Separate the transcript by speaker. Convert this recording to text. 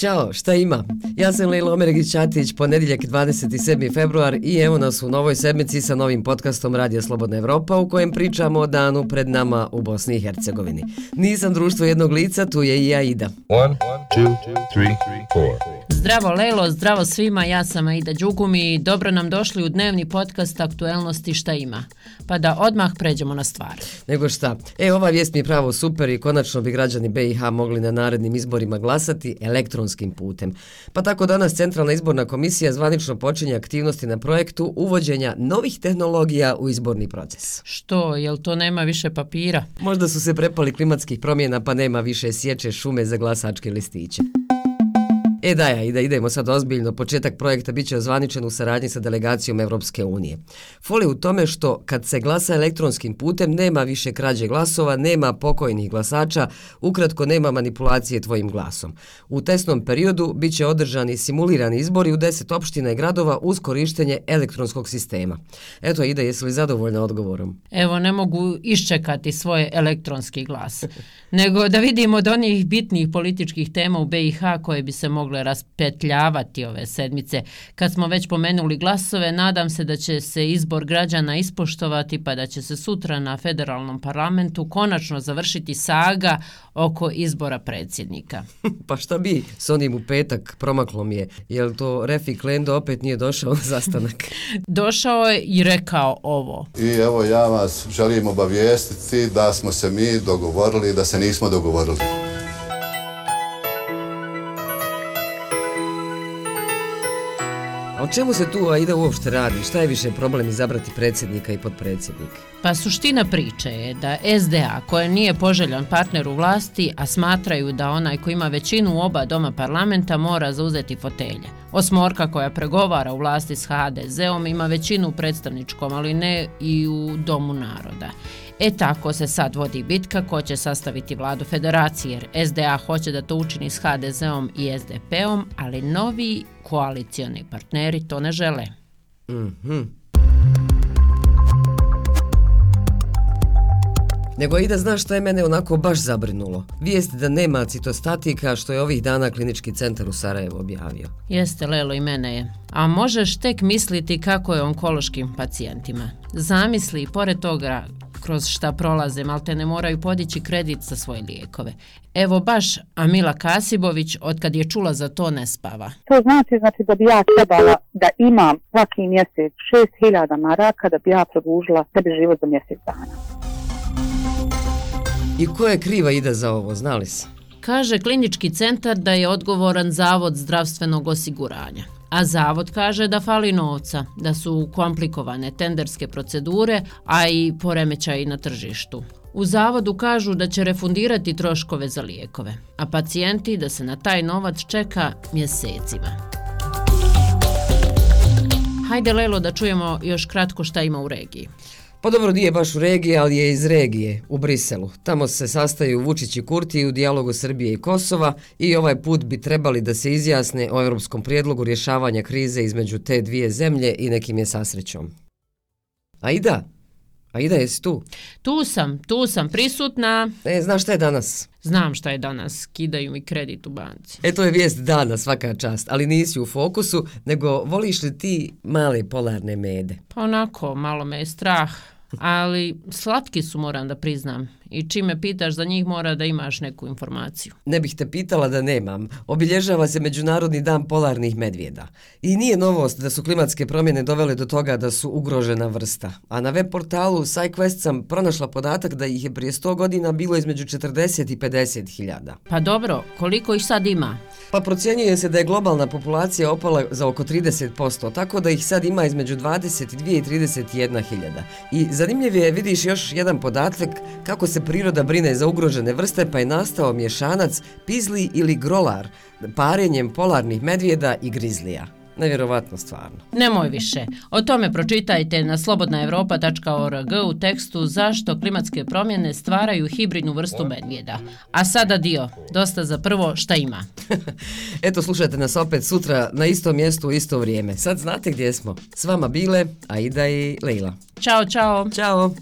Speaker 1: Ćao, šta ima? Ja sam Lejla Omeregić Atić, ponedjeljak 27. februar i evo nas u novoj sedmici sa novim podcastom Radija Slobodna Evropa u kojem pričamo o danu pred nama u Bosni i Hercegovini. Nisam društvo jednog lica, tu je i Aida.
Speaker 2: One, two, three, four.
Speaker 3: Zdravo Lelo, zdravo svima, ja sam Aida Đugum i dobro nam došli u dnevni podcast Aktuelnosti šta ima. Pa da odmah pređemo na stvar.
Speaker 1: Nego šta, e, ova vijest mi je pravo super i konačno bi građani BiH mogli na narednim izborima glasati elektronskim putem. Pa tako danas Centralna izborna komisija zvanično počinje aktivnosti na projektu uvođenja novih tehnologija u izborni proces.
Speaker 3: Što, jel to nema više papira?
Speaker 1: Možda su se prepali klimatskih promjena pa nema više sječe šume za glasačke listiće. E da ja, i da idemo sad ozbiljno, početak projekta biće ozvaničen u saradnji sa delegacijom Evropske unije. Foli u tome što kad se glasa elektronskim putem nema više krađe glasova, nema pokojnih glasača, ukratko nema manipulacije tvojim glasom. U testnom periodu biće održani simulirani izbori u deset opština i gradova uz korištenje elektronskog sistema. Eto, Ida, jesi li zadovoljna odgovorom?
Speaker 3: Evo, ne mogu iščekati svoj elektronski glas, nego da vidimo od onih bitnih političkih tema u BiH koje bi se mogli mogle raspetljavati ove sedmice. Kad smo već pomenuli glasove, nadam se da će se izbor građana ispoštovati pa da će se sutra na federalnom parlamentu konačno završiti saga oko izbora predsjednika.
Speaker 1: pa šta bi s onim u petak promaklo mi je? Je li to Refik Lendo opet nije došao na zastanak?
Speaker 3: došao je i rekao ovo.
Speaker 4: I evo ja vas želim obavijestiti da smo se mi dogovorili da se nismo dogovorili.
Speaker 1: Čemu se tu Aida uopšte radi? Šta je više problem izabrati predsjednika i podpredsjednika?
Speaker 3: Pa suština priče je da SDA, koja nije poželjan partner u vlasti, a smatraju da onaj ko ima većinu u oba doma parlamenta mora zauzeti fotelje. Osmorka koja pregovara u vlasti s HDZ-om ima većinu u predstavničkom, ali ne i u domu naroda. E tako se sad vodi bitka ko će sastaviti vladu federacije, jer SDA hoće da to učini s HDZ-om i SDP-om, ali novi koalicioni partneri to ne žele.
Speaker 1: Mhm. Mm Nego i da znaš što je mene onako baš zabrinulo. Vijest da nema citostatika što je ovih dana klinički centar u Sarajevo objavio.
Speaker 3: Jeste, Lelo, i mene je. A možeš tek misliti kako je onkološkim pacijentima. Zamisli, pored toga, kroz šta prolaze, mal te ne moraju podići kredit za svoje lijekove. Evo baš Amila Kasibović, od kad je čula za to, ne spava.
Speaker 5: To znači, znači da bi ja trebala da imam svaki mjesec 6000 maraka da bi ja produžila sebi život za mjesec dana.
Speaker 1: I ko je kriva ide za ovo, znali se?
Speaker 3: Kaže klinički centar da je odgovoran Zavod zdravstvenog osiguranja. A Zavod kaže da fali novca, da su komplikovane tenderske procedure, a i poremećaj na tržištu. U Zavodu kažu da će refundirati troškove za lijekove, a pacijenti da se na taj novac čeka mjesecima. Hajde Lelo da čujemo još kratko šta ima u regiji.
Speaker 1: Pa dobro, nije baš u regiji, ali je iz regije, u Briselu. Tamo se sastaju Vučić i Kurti u dijalogu Srbije i Kosova i ovaj put bi trebali da se izjasne o europskom prijedlogu rješavanja krize između te dvije zemlje i nekim je sasrećom. A i da, a i da jesi tu?
Speaker 3: Tu sam, tu sam prisutna.
Speaker 1: E, znaš šta je danas?
Speaker 3: Znam šta je danas, kidaju mi kredit u banci.
Speaker 1: E, to je vijest dana, svaka čast, ali nisi u fokusu, nego voliš li ti male polarne mede?
Speaker 3: Pa onako, malo me je strah, ali slatki su, moram da priznam i čime pitaš za njih mora da imaš neku informaciju.
Speaker 1: Ne bih te pitala da nemam. Obilježava se Međunarodni dan polarnih medvjeda. I nije novost da su klimatske promjene dovele do toga da su ugrožena vrsta. A na web portalu SciQuest sam pronašla podatak da ih je prije 100 godina bilo između 40 i 50 hiljada.
Speaker 3: Pa dobro, koliko ih sad ima?
Speaker 1: Pa procjenjuje se da je globalna populacija opala za oko 30%, tako da ih sad ima između 22 i 31 hiljada. I zanimljiv je, vidiš još jedan podatak kako se se priroda brine za ugrožene vrste pa je nastao mješanac pizli ili grolar parenjem polarnih medvjeda i grizlija. Nevjerovatno stvarno.
Speaker 3: Nemoj više. O tome pročitajte na slobodnaevropa.org u tekstu zašto klimatske promjene stvaraju hibridnu vrstu medvjeda. A sada dio, dosta za prvo šta ima.
Speaker 1: Eto, slušajte nas opet sutra na istom mjestu u isto vrijeme. Sad znate gdje smo. S vama bile Aida i Leila.
Speaker 3: Ćao, čao.
Speaker 1: Ćao.